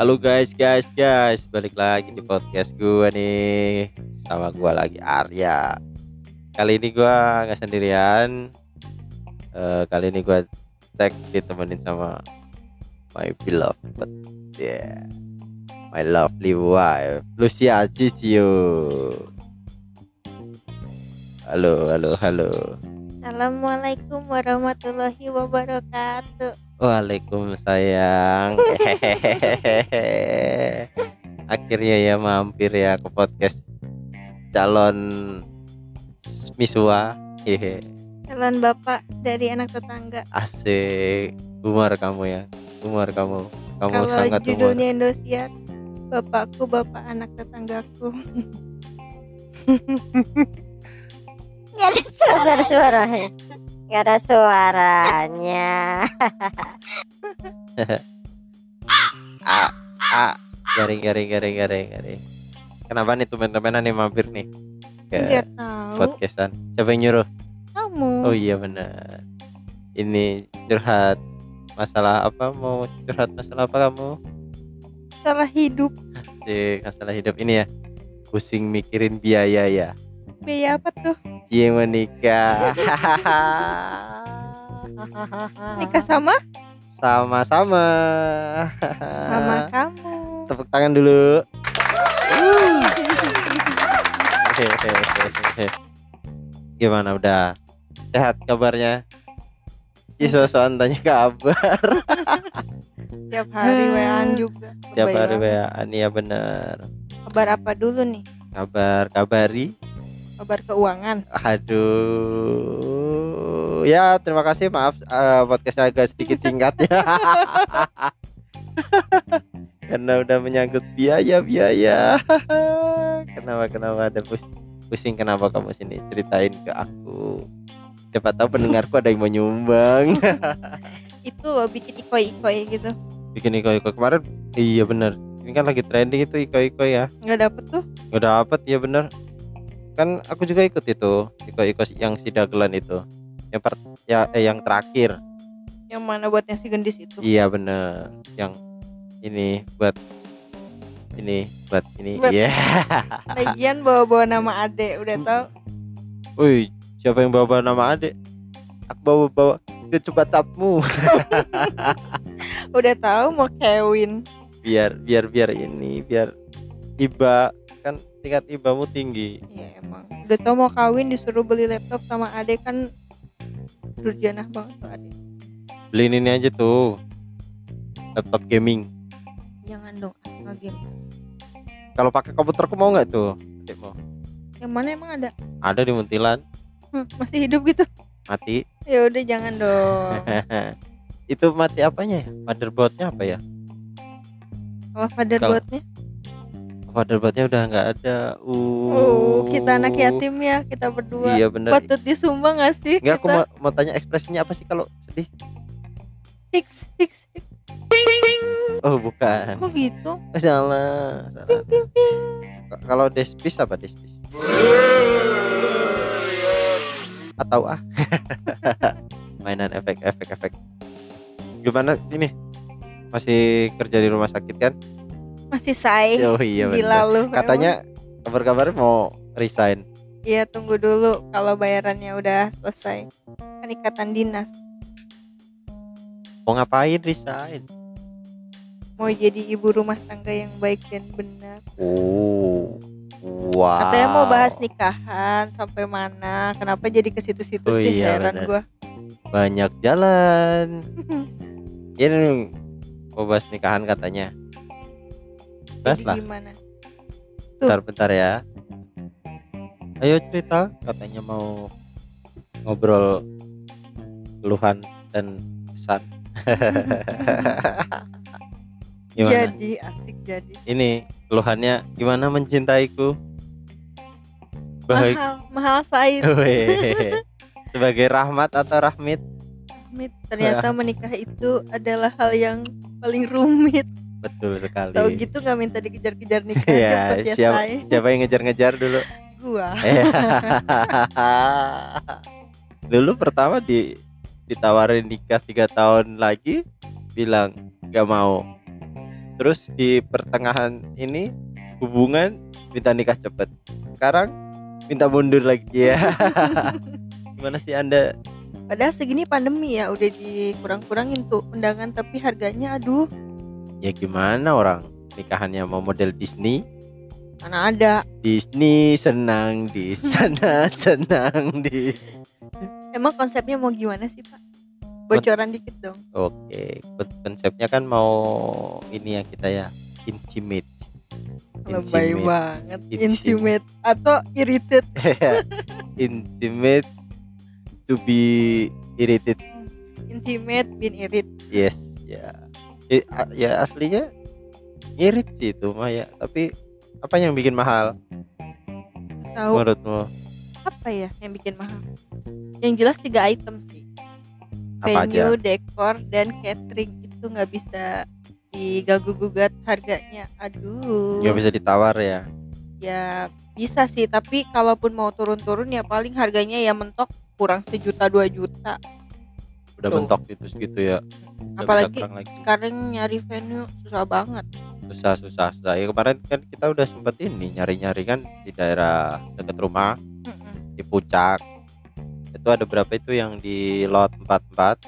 Halo guys, guys, guys, balik lagi di podcast gue nih sama gue lagi Arya. Kali ini gue nggak sendirian. Eh, kali ini gue tag ditemenin sama my beloved, yeah, my lovely wife, Lucia Cicio. Halo, halo, halo. Assalamualaikum warahmatullahi wabarakatuh. Waalaikumsalam. Akhirnya ya mampir ya ke podcast calon misua. Hehe. Calon bapak dari anak tetangga. Asik. Umar kamu ya. Umar kamu. Kamu Kalau sangat umar. judulnya Indosiar, bapakku bapak anak tetanggaku. Gak ada suara, gak ada suara. Gak ada suaranya. Ah, ah. Garing, garing, garing, garing, garing. Kenapa nih teman-teman nih mampir nih ke podcastan? Siapa yang nyuruh? Kamu. Oh iya benar. Ini curhat masalah apa? Mau curhat masalah apa kamu? Salah hidup. Asik, masalah hidup ini ya. Pusing mikirin biaya ya. Biaya apa tuh? Cie menikah. Nikah sama? Sama-sama. Sama kamu. Tepuk tangan dulu. Gimana udah? Sehat kabarnya? Ih, sosokan tanya kabar. Tiap hari WA juga. Tiap hari Kebayang. WA ya bener Kabar apa dulu nih? Kabar kabari. Kabar keuangan. Aduh. Ya, terima kasih. Maaf eh, podcastnya agak sedikit singkat ya. Karena udah menyangkut biaya-biaya. kenapa kenapa ada pus- pusing kenapa kamu sini ceritain ke aku. Siapa tahu pendengarku ada yang mau nyumbang. Itu loh bikin ikoi-ikoi gitu. Bikin iko-iko kemarin. Iya bener. Ini kan lagi trending itu iko-iko ya. Nggak dapet tuh. Nggak dapet ya bener. Kan aku juga ikut itu iko-iko yang si dagelan itu. Yang per, ya eh, yang terakhir. Yang mana buatnya si gendis itu? Iya bener Yang ini buat ini buat ini Buat- Iya Lagian bawa-bawa nama ade. Udah tau Wih siapa yang bawa nama adik Aku bawa bawa coba capmu udah tahu mau Kevin. biar biar biar ini biar iba tingkat ibamu tinggi Ya emang. Udah tau mau kawin disuruh beli laptop sama ade kan durjanah banget tuh ade. beliin ini aja tuh laptop gaming Jangan dong nggak game. kalau pakai komputerku mau nggak tuh adikmu Yang mana emang ada? ada di Muntilan Hmm, masih hidup gitu. mati Ya udah jangan dong. itu mati apanya ya motherboardnya apa ya Kalau fatherboardnya, motherboardnya udah nggak ada uh oh kita anak yatim ya kita berdua. iya bener Patut disumbang gak sih Enggak, aku mau, mau tanya ekspresinya apa sih kalau sedih? Fix, fix, fix. Oh, bukan. Kok gitu? Oh, salah. salah. Ping ping. K- Kalau despis apa despis? Atau ah? Mainan efek efek efek. Gimana ini? Masih kerja di rumah sakit kan? Masih say. Oh iya Gila bener. lu. Katanya kabar-kabar mau resign. Iya tunggu dulu kalau bayarannya udah selesai. Kan ikatan dinas. Mau ngapain resign? Mau jadi ibu rumah tangga yang baik dan benar. Oh. Wow. Katanya mau bahas nikahan sampai mana? Kenapa jadi ke situ-situ Oh sih? iya, Heran bener. gua. banyak jalan. Ini mau bahas nikahan katanya. Jadi lah. gimana? Bentar-bentar ya. Ayo cerita, katanya mau ngobrol keluhan dan kesan. gimana? Jadi asik jadi. Ini keluhannya gimana mencintaiku? Baik. Mahal, mahal Said. Sebagai rahmat atau rahmit? Amit, ternyata menikah itu adalah hal yang paling rumit. Betul sekali. Tahu gitu nggak minta dikejar-kejar nikah Ya, cepet ya siapa, say. siapa yang ngejar-ngejar dulu? Gua. dulu pertama di ditawarin nikah tiga tahun lagi bilang gak mau terus di pertengahan ini hubungan minta nikah cepet sekarang minta mundur lagi ya gimana sih anda Padahal segini pandemi ya udah dikurang-kurangin tuh undangan tapi harganya aduh ya gimana orang nikahannya mau model Disney mana ada. Disney senang di sana senang di Emang konsepnya mau gimana sih Pak? Bocoran dikit dong. Oke, kon- konsepnya kan mau ini ya kita ya intimate. Lebay Intimate. banget. Intimate. Intimate atau irritated. intimate to be irritated. Intimate bin irit. Yes, ya. Eh, a- Ya aslinya irit sih itu mah ya, tapi apa yang bikin mahal Tahu menurutmu? apa ya yang bikin mahal? Yang jelas tiga item sih. Apa Venue, aja? dekor, dan catering itu nggak bisa diganggu gugat harganya. Aduh. Nggak bisa ditawar ya. Ya bisa sih, tapi kalaupun mau turun-turun ya paling harganya ya mentok kurang sejuta dua juta. Udah Tuh. mentok itu segitu ya. Apalagi lagi. sekarang nyari venue susah banget. susah susah susah ya kemarin kan kita udah sempet ini nyari nyari kan di daerah dekat rumah Mm-mm, di puncak itu ada berapa itu yang di lot 44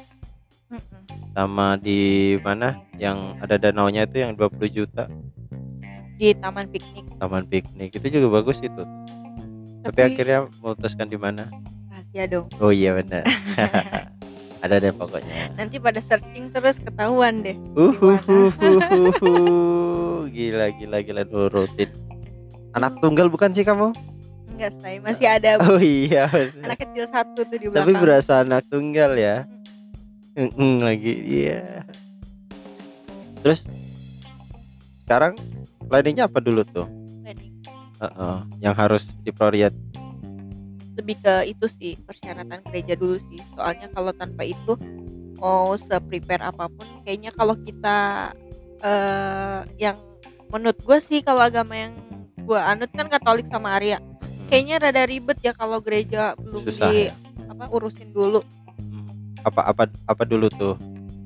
mm-mm. sama di mana yang ada danaunya itu yang 20 juta Di taman piknik. taman piknik itu juga bagus itu tapi, akhirnya memutuskan di mana rahasia dong. oh iya benar ada deh pokoknya. Nanti pada searching terus ketahuan deh. Uhuhuhuhu. gila gila gila nurutin anak tunggal bukan sih kamu? Enggak say, masih ada. Oh iya benar. anak kecil satu tuh di tapi belakang. berasa anak tunggal ya? Mm-mm, lagi iya. Terus? Sekarang planningnya apa dulu tuh? Wedding. Heeh, yang harus diprioritas Lebih ke itu sih persyaratan gereja dulu sih. Soalnya kalau tanpa itu mau se-prepare apa pun, kayaknya kalau kita eh yang menurut gue sih kalau agama yang gue anut kan Katolik sama Arya, kayaknya rada ribet ya kalau gereja belum susah di ya? apa urusin dulu. Hmm. apa apa apa dulu tuh?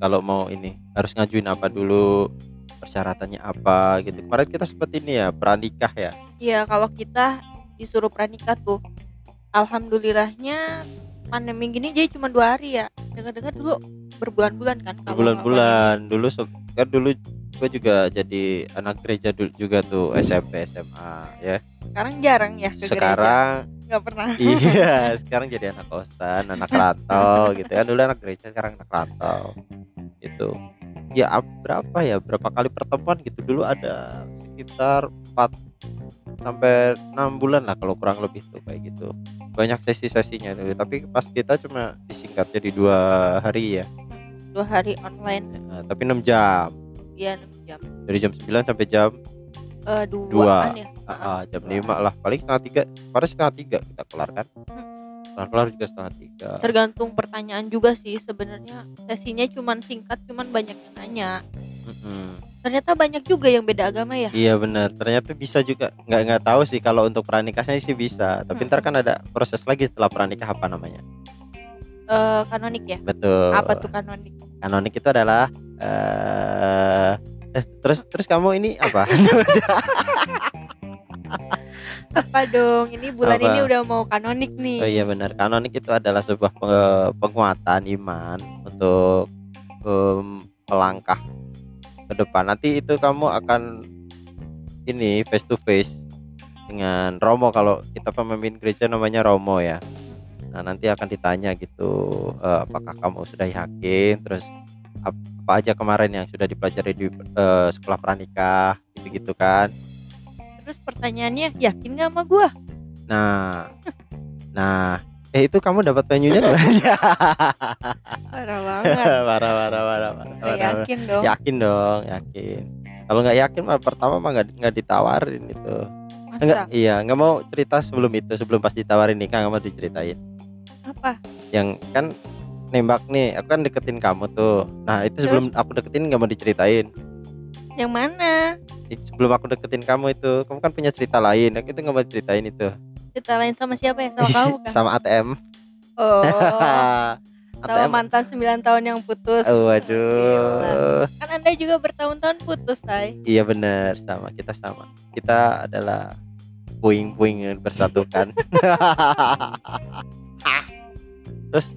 Kalau mau ini harus ngajuin apa dulu? Persyaratannya apa gitu? Kemarin kita seperti ini ya pranikah ya? Iya kalau kita disuruh pranikah tuh, alhamdulillahnya pandemi gini jadi cuma dua hari ya. Dengar-dengar dulu berbulan-bulan kan. kalau berbulan-bulan dulu kan dulu gue juga jadi anak gereja dulu juga tuh SMP SMA ya. Sekarang jarang ya ke sekarang gereja. Nggak pernah. iya sekarang jadi anak kosan anak rantau gitu kan dulu anak gereja sekarang anak rantau gitu ya ap- berapa ya berapa kali pertemuan gitu dulu ada sekitar 4 sampai enam bulan lah kalau kurang lebih tuh kayak gitu banyak sesi-sesinya tuh. Tapi pas kita cuma disingkat jadi dua hari ya. Dua hari online, Nah, tapi 6 jam. Ya 6 jam. dari jam 9 sampai jam Eh Dua. duaan ya. ah, jam 5 lah. Paling setengah tiga. Pada setengah tiga kita kelar kan? Kelar kelar juga setengah tiga. Tergantung pertanyaan juga sih sebenarnya. Sesinya cuman singkat, cuman banyak yang nanya. Mm-mm. Ternyata banyak juga yang beda agama ya. Iya benar. Ternyata bisa juga. Nggak nggak tahu sih kalau untuk pranikahnya sih bisa. Tapi ntar kan ada proses lagi setelah pranikah apa namanya? Eh kanonik ya. Betul. Apa tuh kanonik? Kanonik itu adalah eh eh, terus terus kamu ini apa? Apa dong? Ini bulan Apa? ini udah mau kanonik nih. oh iya benar. Kanonik itu adalah sebuah peng- penguatan iman untuk em, melangkah ke depan. Nanti itu kamu akan ini face to face dengan Romo kalau kita pemimpin gereja namanya Romo ya. Nah nanti akan ditanya gitu eh, apakah kamu sudah yakin terus ap- apa aja kemarin yang sudah dipelajari di eh, sekolah pranikah gitu-gitu kan. Terus pertanyaannya, yakin gak sama gua? Nah, nah eh itu kamu dapat venue-nya di mana? Parah banget. parah parah parah parah. Yakin dong. Yakin dong, yakin. Kalau nggak yakin mah pertama mah nggak nggak ditawarin itu. Enggak, Masa? iya nggak mau cerita sebelum itu sebelum pas ditawarin nikah nggak mau diceritain. Apa? yang kan nembak nih aku kan deketin kamu tuh nah itu sebelum aku deketin nggak mau diceritain Yang mana? Sebelum aku deketin kamu itu kamu kan punya cerita lain aku itu nggak mau ceritain itu Cerita lain sama siapa ya? Sama kamu kan? sama ATM Oh, sama mantan 9 tahun yang putus. Oh, waduh. Kan Anda juga bertahun-tahun putus, say. Iya benar sama kita sama. Kita adalah puing-puing yang bersatukan. Terus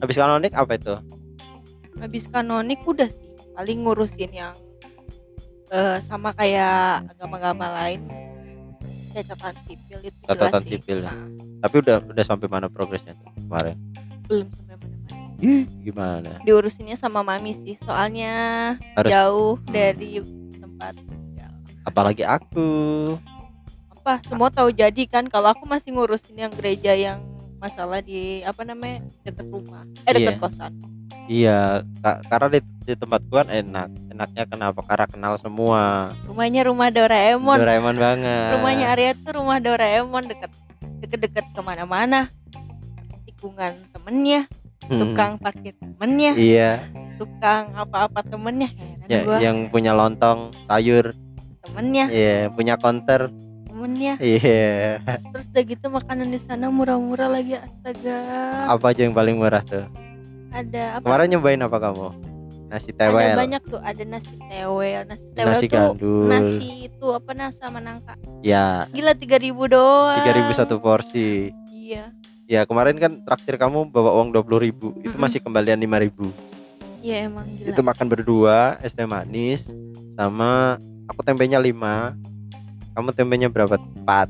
habis kanonik apa itu? Habis kanonik udah sih, paling ngurusin yang eh, sama kayak agama-agama lain catatan sipil itu Catatan sipil ya. Nah, Tapi udah udah sampai mana progresnya tuh kemarin? belum sampai mana-mana. Ih, gimana? Diurusinnya sama mami sih, soalnya Harus jauh dari tempat tinggal. apalagi aku. Apa semua tahu jadi kan kalau aku masih ngurusin yang gereja yang masalah di apa namanya dekat rumah, eh dekat Iya. kosan. Iya, ka- karena di, di tempat gua kan enak. Enaknya kenapa? Karena kenal semua. Rumahnya rumah Doraemon. Doraemon banget. rumahnya Arya tuh rumah Doraemon deket deket-deket ke mana-mana tikungan temennya Hmm, tukang parkir temennya Iya, tukang apa-apa temennya heran ya, gua yang punya lontong, sayur, temennya iya, punya counter, temennya iya. terus udah gitu makanan di sana murah-murah lagi astaga Apa aja yang paling murah tuh? ada apa Kemarin nyobain apa kamu? Nasi ada tewel, banyak tuh ada nasi tewel nasi tewel nasi tuh gandul. nasi itu apa nasa menangka Ya, gila 3000 doang 3000 satu porsi. iya Ya, kemarin kan traktir kamu bawa uang 20.000. Itu Mm-mm. masih kembalian 5.000. iya emang gila Itu makan berdua, es teh manis sama aku tempenya 5. Kamu tempenya berapa? 4. Nggak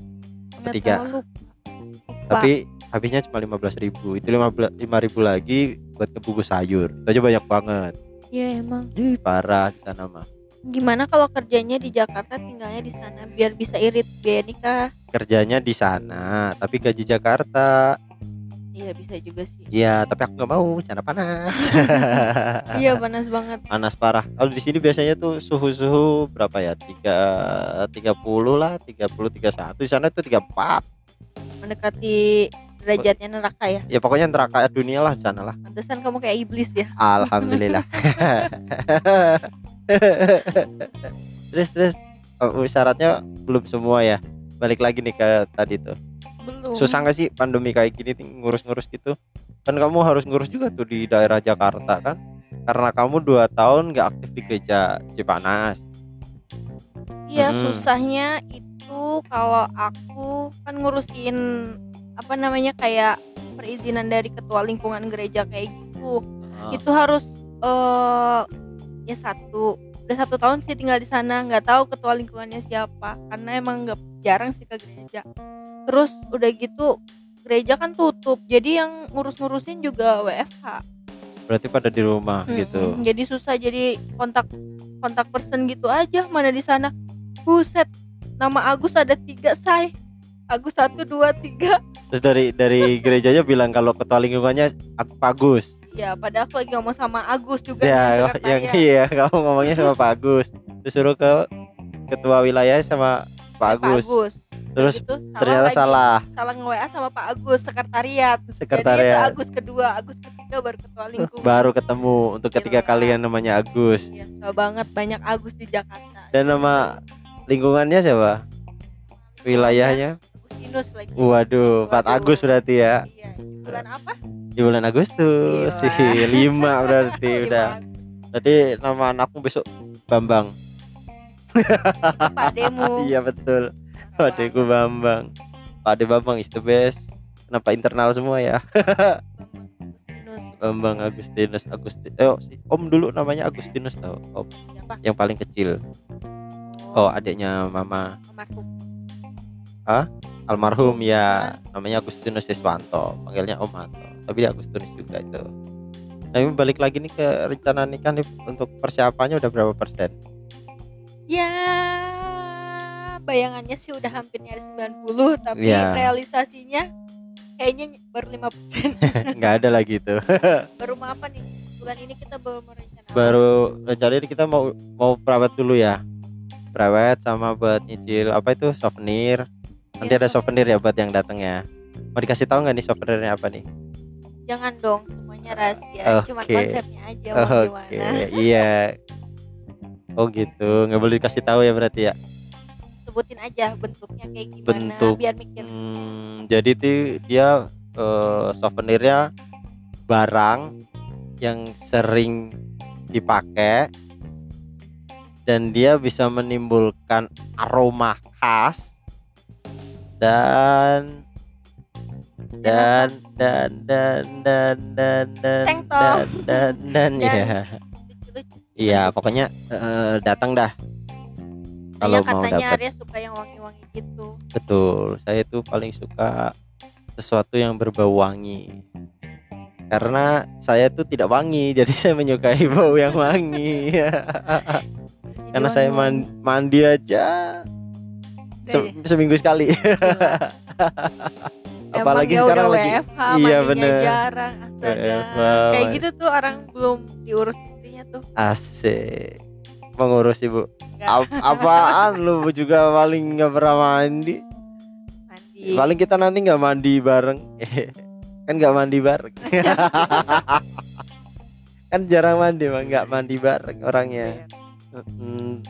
bertiga. tahu, lupa. Lupa. Tapi habisnya cuma 15.000. Itu 15 5.000 lagi buat ngebungkus sayur. Itu aja banyak banget. Iya emang Ih, parah di sana mah. Gimana kalau kerjanya di Jakarta tinggalnya di sana biar bisa irit biaya nikah? Kerjanya di sana, tapi gaji Jakarta. Iya bisa juga sih. Iya, tapi aku nggak mau, di sana panas. iya panas banget. panas parah. Kalau di sini biasanya tuh suhu-suhu berapa ya? Tiga tiga puluh lah, tiga puluh tiga satu. Di sana tuh tiga empat. Mendekati derajatnya neraka ya. Ya pokoknya neraka dunia lah sana lah. Pantesan kamu kayak iblis ya. Alhamdulillah. terus terus oh, syaratnya belum semua ya. Balik lagi nih ke tadi tuh. Belum. Susah nggak sih pandemi kayak gini ngurus-ngurus gitu? Kan kamu harus ngurus juga tuh di daerah Jakarta kan? Karena kamu dua tahun nggak aktif di gereja Cipanas. Iya Mm-mm. susahnya itu kalau aku kan ngurusin apa namanya kayak perizinan dari ketua lingkungan gereja kayak gitu. Itu harus eh ya satu udah satu tahun sih tinggal di sana nggak tahu ketua lingkungannya siapa karena emang nggak jarang sih ke gereja terus udah gitu gereja kan tutup jadi yang ngurus-ngurusin juga WFH Berarti pada di rumah Mm-mm. gitu. jadi susah jadi kontak kontak person gitu aja mana di sana buset nama Agus ada tiga say Agus satu dua tiga Terus dari dari gerejanya bilang kalau ketua lingkungannya aku Pak Agus. ya pada aku lagi ngomong sama Agus juga nih, Ya, yang sekretariat. iya kamu ngomongnya sama Pak Agus. Terus suruh ke ketua wilayah sama Pak Agus. Udah Terus gitu, ternyata lagi. salah salah nge-WA sama Pak Agus sekretariat. Jadi itu sekretariat. Agus kedua, Agus ketiga baru ketua lingkungan. Baru ketemu untuk ketiga Gila. kalian namanya Agus. Biasa banget banyak Agus di Jakarta. Dan nama lingkungannya siapa? Wilayahnya? Agustinus lagi. Waduh, Pak Waduh. Agus berarti ya. Iya, bulan apa? Di bulan Agustus sih, Gila. lima berarti Lima udah. Berarti nama anakmu besok Bambang. Pak Demu. Iya betul. Pak Deku Bambang. Pak De Bambang is the best. Kenapa internal semua ya? Agustinus. Bambang Agustinus Agustin. Eh, si Om dulu namanya Agustinus tau. Om Siapa? yang paling kecil. Oh, adiknya Mama almarhum. Almarhum ya namanya Agustinus Siswanto. Panggilnya Om Anto. Tapi dia Agustinus juga itu. Nah, ini balik lagi nih ke rencana nikah nih untuk persiapannya udah berapa persen? Ya bayangannya sih udah hampir nyaris 90 tapi Iya. realisasinya kayaknya baru 5% Nggak ada lagi itu. baru mau apa nih bulan ini kita baru merencanakan Baru rencana ini kita mau mau perawat dulu ya. Perawat sama buat nyicil apa itu souvenir. Nanti Iya, ada souvenir ya buat yang datang ya. Mau dikasih tahu nggak nih souvenirnya apa nih? jangan dong semuanya rahasia cuman Oke. konsepnya aja Oke, gimana iya. Oh gitu, nggak boleh dikasih tahu ya berarti ya. sebutin aja bentuknya kayak gimana Bentuk. biar mikir Hmm, jadi tuh dia eh, souvenirnya barang yang sering dipakai dan dia bisa menimbulkan aroma khas dan dan dan dan dan dan dan dan dan dan Dan- ya. Iya pokoknya eh, datang dah. Kalau Kayaknya mau katanya Arya suka yang wangi-wangi gitu. betul saya itu paling suka sesuatu yang berbau wangi. Karena saya tuh tidak wangi jadi saya menyukai bau yang wangi. Karena saya mandi aja se- seminggu sekali. Emang apalagi dia sekarang lagi WFH, iya bener. jarang astaga. WFH, kayak gitu tuh orang belum diurus istrinya tuh. Asik. Mengurus ibu. Ap- apaan lu juga paling nggak pernah mandi? Mandi. Paling kita nanti nggak mandi bareng. Kan nggak mandi bareng. Kan jarang mandi mah nggak mandi bareng orangnya. Mm,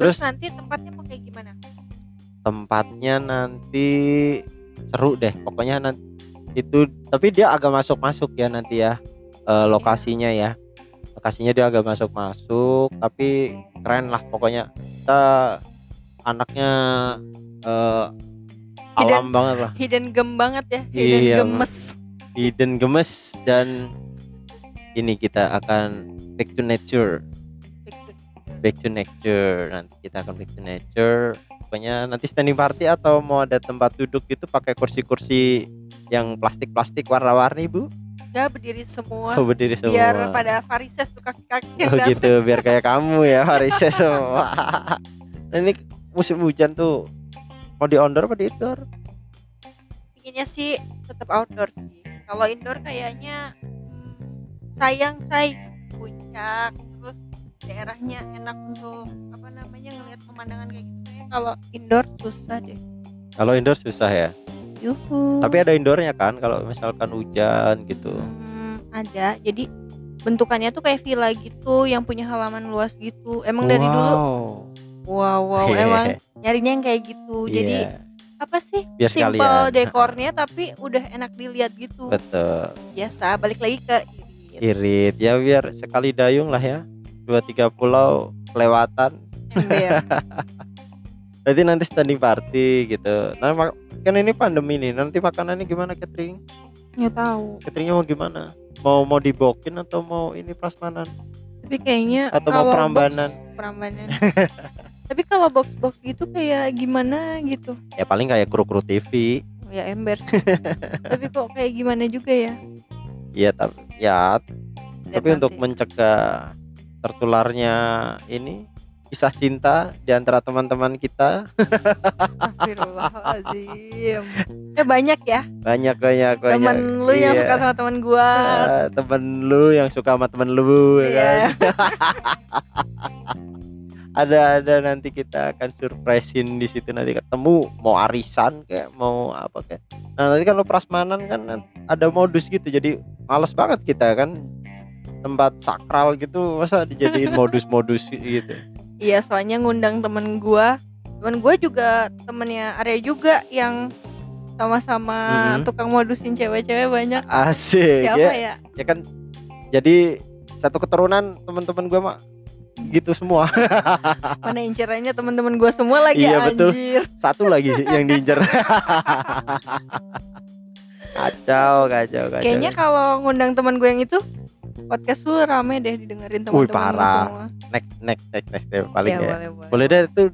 terus, terus nanti tempatnya mau kayak gimana tempatnya nanti seru deh pokoknya nanti itu tapi dia agak masuk masuk ya nanti ya eh, lokasinya ya. Lokasinya dia agak masuk masuk tapi keren lah pokoknya. Kita anaknya eh, alam banget lah. hidden gem banget ya hidden Iya, gemes. hidden gemes dan ini kita akan back to nature. Back to nature nanti kita akan back to nature pokoknya nanti standing party atau mau ada tempat duduk gitu pakai kursi-kursi yang plastik-plastik warna-warni bu Udah berdiri semua oh, berdiri semua biar pada varises tuh kaki-kaki oh datang. gitu biar kayak kamu ya varises semua ini musim hujan tuh mau di outdoor apa di indoor Pinginnya sih tetap outdoor sih. Kalau indoor kayaknya hmm, sayang say puncak terus daerahnya enak untuk apa namanya ngelihat pemandangan kayak gitu. Kayaknya kalau indoor susah deh. kalau indoor susah ya Yuhu. tapi ada indoornya kan kalau misalkan hujan gitu Hmm, ada. Jadi bentukannya tuh kayak villa gitu yang punya halaman luas gitu. Emang dari dulu wow wow emang nyarinya yang kayak gitu. Jadi Iya, apa sih? biar Simple sekalian dekornya tapi udah enak dilihat gitu. betul Biasa balik lagi ke irit. irit ya biar sekali dayung lah ya dua tiga pulau kelewatan. Berarti nanti standing party gitu. Nah, kan ini pandemi nih. Nanti makanannya gimana catering? Nggak tahu. Cateringnya mau gimana? Mau mau dibokin atau mau ini prasmanan? Tapi kayaknya Atau mau perambanan? box- perambanan. Tapi kalau box-box gitu kayak gimana gitu. Ya paling kayak kru-kru TV. Oh, ya ember. Tapi kok kayak gimana juga ya? Iya, tapi ya Lihat tapi untuk mencegah tertularnya ini kisah cinta di antara teman-teman kita Astagfirullahaladzim. Eh banyak ya banyak banyak banyak. temen lu yang Iya. suka sama temen gua. Ah, temen lu yang suka sama temen lu ya Iya. kan? ada ada nanti kita akan surprisein di situ nanti ketemu mau arisan kayak mau apa kayak nah nanti kalau prasmanan kan ada modus gitu jadi males banget kita kan tempat sakral gitu masa dijadiin modus-modus gitu Iya, soalnya ngundang temen gua. Temen gua juga temennya Arya juga yang sama-sama Mhm. tukang modusin cewek-cewek banyak. asik Siapa ya ya? ya kan jadi satu keturunan teman-teman gua mah gitu semua Mana incerannya temen-temen gua semua lagi Iya, betul. anjir. satu lagi yang diincar kacau kacau kacau Kayaknya kalau ngundang teman gue yang itu podcast lu rame deh didengerin teman-teman lu parah. semua. next next next next deh paling ya, ya boleh, boleh. boleh deh itu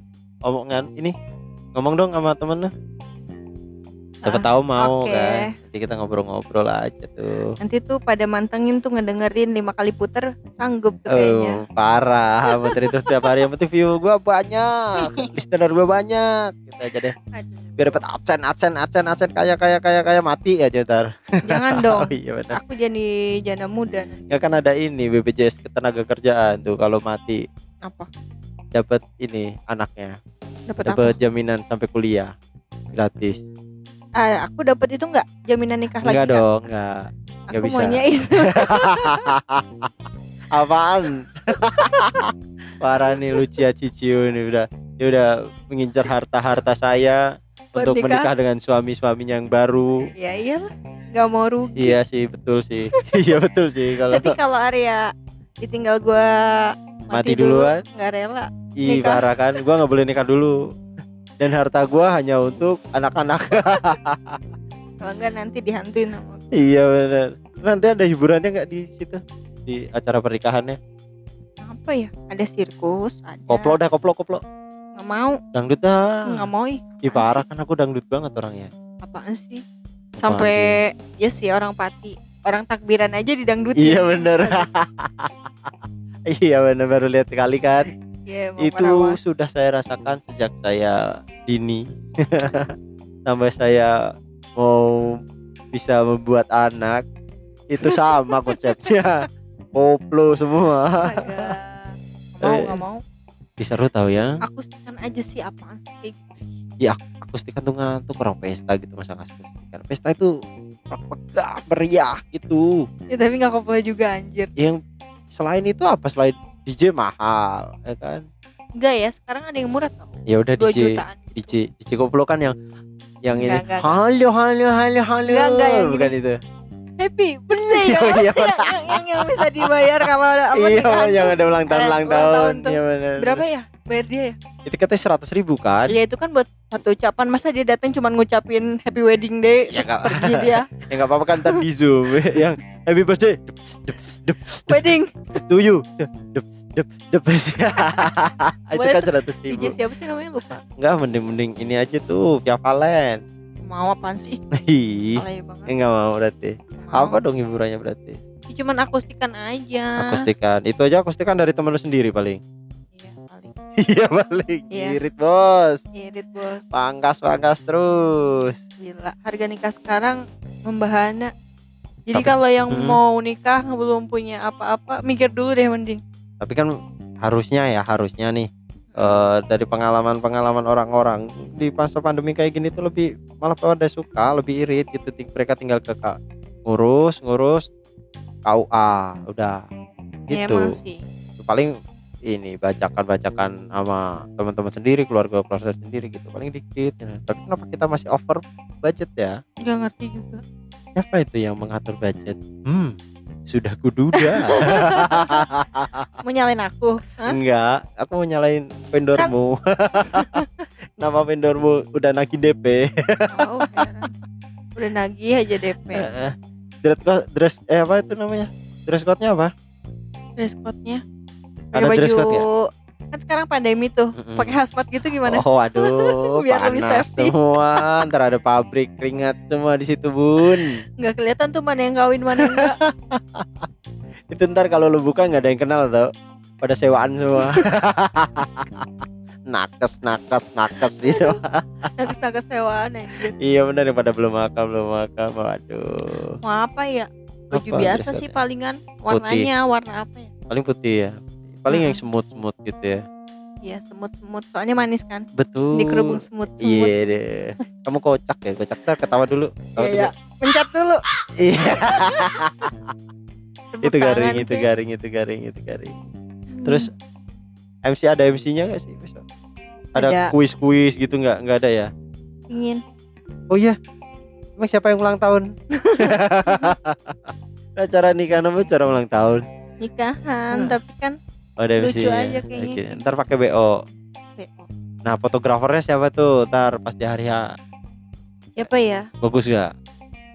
omongan ini ngomong dong sama temen lu siapa Ah, tahu mau oke. kan. Nanti kita ngobrol-ngobrol aja tuh. Nanti tuh pada mantengin tuh ngedengerin lima kali puter sanggup tuh kayaknya. Oh, parah. Putri itu setiap hari. Yang penting view gua banyak. Listener gua banyak. Gitu aja deh. Biar dapat adsen adsen adsen adsen kaya kaya kaya kaya. Mati aja ntar. Jangan oh dong. iya benar Aku jadi janda muda nanti. ya kan ada ini BPJS ketenaga kerjaan tuh kalau mati. Apa? dapat ini anaknya. Dapat apa? dapat jaminan sampai kuliah. Gratis Ah, aku dapat itu enggak jaminan nikah lagi enggak nggak? dong enggak Aku nggak bisa. maunya itu. apaan parah nih Lucia Ciciu nih udah dia udah mengincar harta harta saya Buat untuk nikah. menikah dengan suami suaminya yang baru ya iyalah. nggak mau rugi Iya sih betul sih. Iya betul sih kalau tapi kalau Arya ditinggal gua Mati mati, dulu duluan. nggak rela Ih, parah kan. Gua nggak boleh nikah dulu. Dan harta gua hanya untuk anak-anak. kalau nggak nanti dihantuin sama iya benar. Nanti ada hiburannya nggak di situ? Di acara pernikahannya? apa ya ada sirkus ada Koplo dah, koplo, koplo. nggak mau Dangdut dah. nggak mau ih Ih parah kan aku dangdut banget orangnya. apaan sih sampai ya sih orang pati orang takbiran aja didangdutin Iya bener. iya bener baru lihat sekali kan. Iya, mau Itu merawat. sudah saya rasakan sejak saya dini. Sampai saya mau bisa membuat anak itu sama konsepnya. Koplo semua. Astaga. Mau Eh. nggak mau? diseru tahu ya. Aku stikan aja sih apaan sih? Gitu. akustikan tuh ngantuk orang pesta gitu masa nggak akustikan pesta itu megah meriah gitu. Ya tapi nggak koplo juga anjir. Yang selain itu apa? Selain DJ mahal ya kan? Enggak ya sekarang ada yang murah tau. Ya udah 2 DJ jutaan DJ DJ koplo kan yang yang ini. Enggak, enggak, halo halo halo halo. Enggak, enggak, yang bukan gini. itu. Happy birthday Iya, ya iya, yang, yang, yang, yang bisa dibayar kalau ada apa iya yang ada ulang tahun ulang tahun iya benar berapa ya? Bayar dia ya? Itu katanya seratus ribu kan? Ya itu kan buat satu ucapan. Masa dia datang cuma ngucapin happy wedding day Ya, terus nggak- pergi dia? Ya nggak apa-apa kan ntar di zoom. Yang happy birthday. Wedding. To you. Dep dep dep itu kan seratus ribu. DJ siapa sih namanya? Lupa. Nggak mending mending ini aja tuh via Valen. Mau apaan sih? Ih. Alay banget. Eh, nggak mau berarti. Mau. apa dong hiburannya berarti? Ya, cuman akustikan aja. Akustikan. Itu aja akustikan dari temen lu sendiri paling. Iya paling. Iya paling. Iya. irit bos. Irit bos. Pangkas pangkas terus. Gila harga nikah sekarang membahana jadi Tapi- kalau yang Hmm. mau nikah belum punya apa-apa mikir dulu deh mending. Tapi kan harusnya ya harusnya nih eh, dari pengalaman-pengalaman orang-orang di masa pandemi kayak gini tuh lebih malah pada suka lebih irit gitu. Mereka tinggal ke ngurus ngurus KUA udah. Ya gitu. emang sih. Paling ini bacakan-bacakan sama teman-teman sendiri keluarga keluarga sendiri gitu. Paling dikit ya. tapi kenapa kita masih over budget ya? Nggak ngerti juga siapa itu yang mengatur budget? Hmm. Sudah kuduga mau nyalain aku? Hah? enggak aku mau nyalain vendormu. Nama vendormu udah nagih DP oh, heran. udah nagih aja DP Heeh. dress code dress eh apa itu namanya? Dress code-nya apa? Dress code-nya. Ada dress code ya? Kan sekarang pandemi tuh Mm-mm. pakai hazmat gitu gimana? Oh aduh Biar lebih safety. semua. Ntar ada pabrik keringat semua di situ bun. Nggak kelihatan tuh mana yang kawin mana yang enggak itu ntar kalau lu buka nggak ada yang kenal tau. Pada sewaan semua. Nakes nakes nakes gitu. Nakes nakes sewaan anjir. Iya benar pada belum makan belum makan. Waduh. Mau apa ya? Baju Apa? biasa sih palingan. Warnanya warna apa ya? Paling putih ya paling yang semut semut gitu ya. Iya semut semut soalnya manis kan. Betul. Di kerubung semut semut iya deh. Kamu kocak ya kocak. Ntar ketawa dulu. Ketawa Iya, dulu. pencet dulu. Iya. Itu garing itu garing itu garing itu garing. Hmm. terus MC ada MC-nya gak sih besok? Ada, kuis-kuis gitu nggak? Nggak ada ya? Ingin. Oh iya. Emang siapa yang ulang tahun? Acara nikah nama acara ulang tahun? Nikahan Hmm. tapi kan oh, ada Lucu MC-nya. aja kayaknya. Oke, ntar pakai BO BO. nah fotografernya siapa tuh? Ntar pas di hari H. Siapa ya? Bagus gak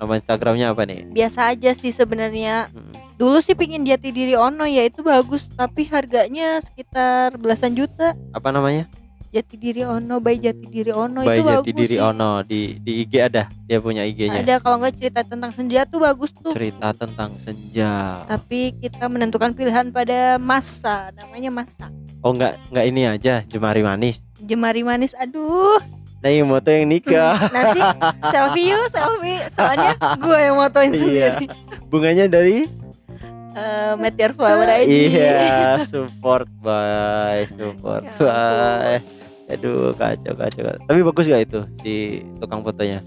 nama Instagramnya apa nih? Biasa aja sih sebenarnya. Hmm. dulu sih pingin jati diri ono ya itu bagus. Tapi harganya sekitar belasan juta. Apa namanya jati diri ono by jati diri ono By itu Jati bagus Diri sih. Ono di di IG ada dia punya IG-nya ada kalau nggak cerita tentang senja tuh bagus tuh. Cerita tentang senja. Tapi kita menentukan pilihan pada masa namanya masa. Oh nggak nggak ini aja jemari manis. Jemari manis aduh. Nah yang moto yang nikah. Nanti selfie yuk selfie. Soalnya gue yang motoin Iya. sendiri. Bunganya dari? Eh, Meteor Flower aja iya support by support Ya by aduh kacau kacau tapi bagus gak itu si tukang fotonya?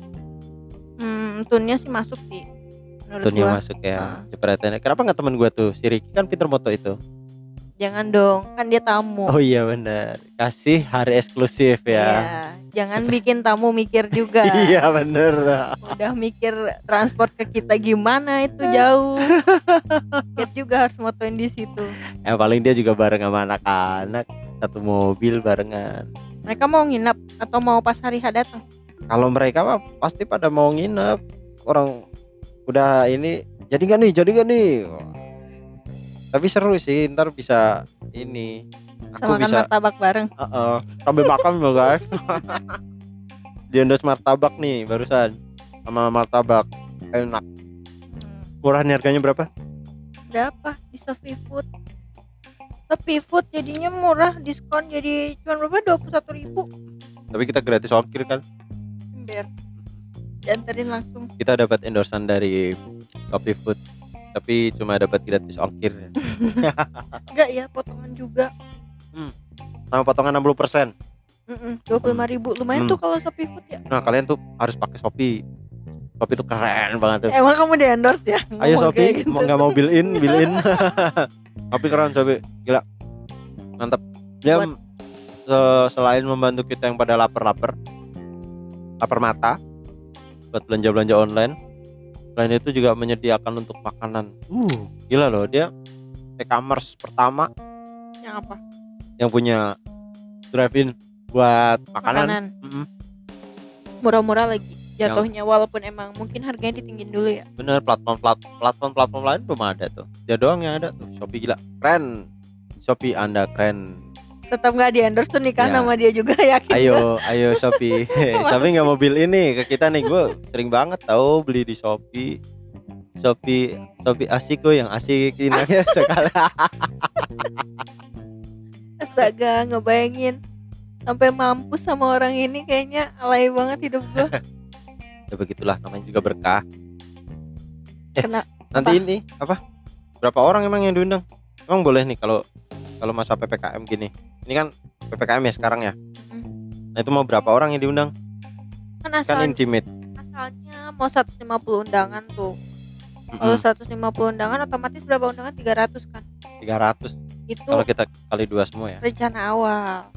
Hmm, tunnya sih masuk sih menurut Tunnya gua. masuk ya jepretannya kenapa nggak temen gua tuh? Si Ricky kan pinter moto itu. Jangan dong, kan dia tamu. Oh iya bener Kasih hari eksklusif Iya, ya Jangan Sepe- bikin tamu mikir juga. Iya bener Udah mikir transport ke kita gimana itu jauh. Kita juga harus motoin di situ. Yang paling dia juga bareng sama anak-anak. Satu mobil barengan Mereka mau nginep atau mau pas hari H datang? Kalau mereka mah pasti pada mau nginep Orang udah ini Jadi gak nih jadi gak nih Tapi seru sih ntar bisa ini Aku Sama bisa martabak bareng. Heeh, sambil makan guys. Di endorse martabak nih barusan sama martabak enak. Hmm. Murah nih harganya berapa? Berapa di Sofi Food? Sofi Food jadinya murah, diskon jadi cuma berapa? 21.000 ribu. Tapi kita gratis ongkir kan. Ember. Dianterin langsung. Kita dapat endorsan dari Shopee Food. Tapi cuma dapat gratis ongkir Enggak ya, potongan juga. sama potongan 60%. Mm 25.000 ribu lumayan Hmm. tuh kalau Sofi Food ya. Nah, kalian tuh harus pakai Shopee. Shopee tuh keren banget tuh. Emang kamu di endorse ya? Ayo Shopee, gitu. mau nggak mau bill in, bill in. Tapi keren Shopee, gila. Mantap. Dia selain membantu kita yang pada lapar-lapar, lapar mata, buat belanja-belanja online. Selain itu juga menyediakan untuk makanan. Uh, gila loh dia e-commerce pertama Yang apa? yang punya drive-in buat makanan. Makanan. Mm-mm. Murah-murah lagi jatuhnya walaupun emang mungkin harganya ditinggin dulu ya. Bener platform platform platform lain belum ada tuh. Dia doang yang ada tuh. Shopee gila, keren. Shopee Anda keren. Tetap nggak di endorse tuh nikah Ya. sama dia juga yakin. gua. Ayo, ayo Shopee. Shopee nggak mobil ini ke kita nih. Gue sering banget tahu beli di Shopee. Shopee, Shopee asik gue yang asik ini ya sekali. Astaga, ngebayangin sampai mampus sama orang ini kayaknya alay banget hidup gua. Ya begitulah namanya juga berkah. Eh, Kena Nanti apa? ini apa? Berapa orang emang yang diundang? Emang boleh nih kalau kalau masa PPKM gini. Ini kan PPKM ya sekarang ya. Nah, itu mau berapa orang yang diundang? kan Kan asal, intimate. asalnya mau 150 undangan tuh. Kalau Mm-mm. 150 undangan otomatis berapa undangan? 300 kan. 300 Itu kalau kita kali dua semua ya. rencana awal.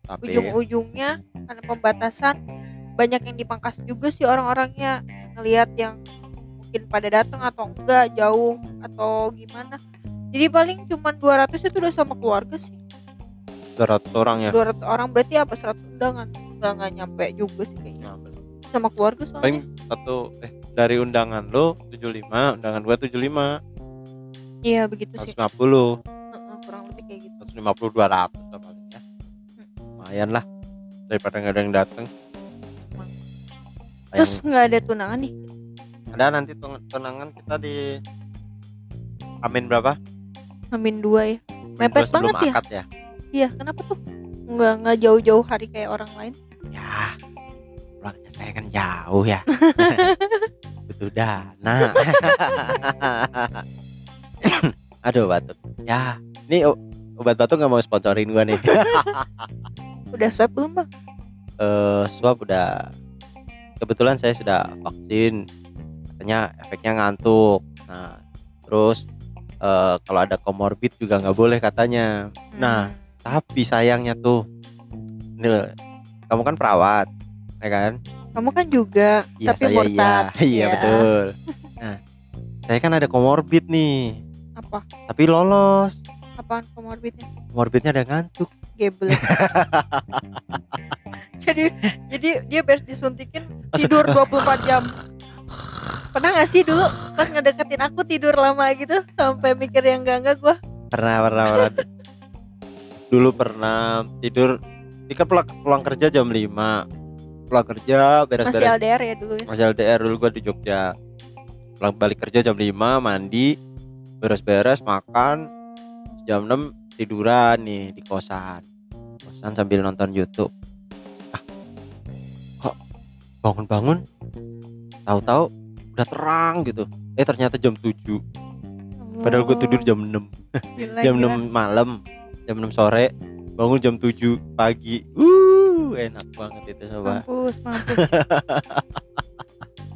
Tapi Ujung-ujungnya karena pembatasan banyak yang dipangkas juga sih orang-orangnya ngelihat yang mungkin pada datang atau enggak jauh atau gimana. Jadi paling cuman 200 itu udah sama keluarga sih. 200 orang ya. 200 orang berarti apa 100 undangan? Enggak enggak nyampe juga sih kayaknya. Nah, Sama keluarga soalnya. paling satu eh dari undangan lo 75 undangan gua 75 Iya begitu sih. 150 Heeh, kurang lebih kayak gitu. 150 200 lah paling ya lumayan lah daripada nggak ada yang datang Terus nggak ada tunangan nih? ada nanti tun- tunangan kita di Amin berapa? Amin dua ya. Mepet banget ya? akad ya. Iya, kenapa tuh? Nggak nggak jauh-jauh hari kayak orang lain. Ya, pulangnya saya kan jauh ya. Butuh dana. Aduh batuk. Ya, ini obat batuk nggak mau sponsorin gua nih. Udah swab belum bang? eh swab udah kebetulan saya sudah vaksin katanya efeknya ngantuk nah terus eh, kalau ada komorbid juga nggak boleh katanya Nah, Hmm. tapi sayangnya tuh ini kamu kan perawat ya kan kamu kan juga, iya tapi saya murtad. iya iya Ya. betul nah saya kan ada komorbid nih Apa? tapi lolos Apaan komorbidnya? komorbidnya ada ngantuk Geblek. jadi jadi dia beres disuntikin tidur 24 jam. Pernah gak sih dulu pas ngedeketin aku tidur lama gitu sampai mikir yang enggak enggak gua? Pernah pernah pernah. Dulu pernah tidur ini kan pulang, pulang kerja jam 5 pulang kerja masih beres-beres LDR ya dulu ya. masih LDR dulu gua di Jogja. Pulang balik kerja jam 5 mandi beres-beres makan. Jam 6 tiduran nih di kosan. Kosan sambil nonton YouTube bangun-bangun tahu-tahu udah terang gitu. Eh ternyata jam 7 padahal gue tidur jam 6 Gila, jam gila. 6 malam jam 6 sore bangun jam 7 pagi. Uh enak banget itu coba Mampus, mampus.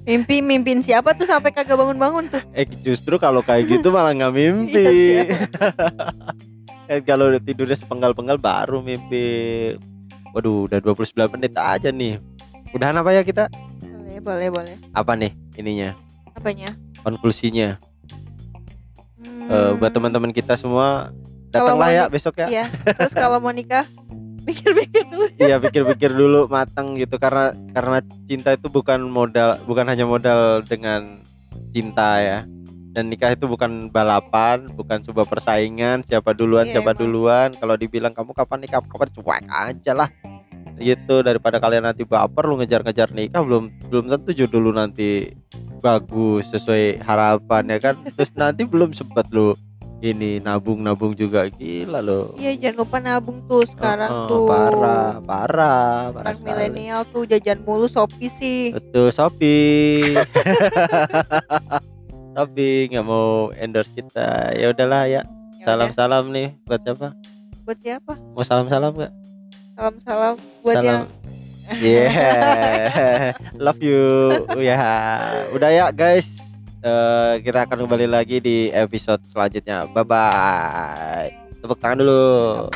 Mimpi mimpin siapa tuh sampai kagak bangun-bangun tuh? eh justru kalau kayak gitu malah nggak mimpi. Iya kan kalau udah tidurnya sepenggal-penggal baru mimpi. Waduh udah 29 menit aja nih udahan apa ya kita? Boleh boleh boleh. Apa nih ininya? Apanya? Konklusinya. Hmm, Eh, buat teman-teman kita semua datanglah ya besok ya. iya terus kalau mau nikah pikir-pikir dulu. Iya pikir-pikir dulu matang gitu. Karena karena cinta itu bukan modal bukan hanya modal dengan cinta ya. Dan nikah itu bukan balapan bukan sebuah persaingan. Siapa duluan Iya, siapa emang. duluan. Kalau dibilang kamu kapan nikah? Kapan? Cuek aja lah gitu daripada kalian nanti baper lu ngejar-ngejar nikah belum belum tentu jodoh lu nanti bagus sesuai harapan ya kan terus nanti belum sempet lu ini nabung-nabung juga gila lo iya jangan lupa nabung tuh sekarang Heeh, tuh parah parah parah milenial tuh jajan mulu Shopee sih Betul Shopee. Shopee nggak mau endorse kita. Ya udahlah ya. Ya Salam-salam nih buat siapa? buat siapa Mau salam-salam nggak? Salam-salam buat Salam. yang Yeah. Love you. Ya. Udah ya guys. Eh, kita akan kembali lagi di episode selanjutnya. Bye bye. Tepuk tangan dulu.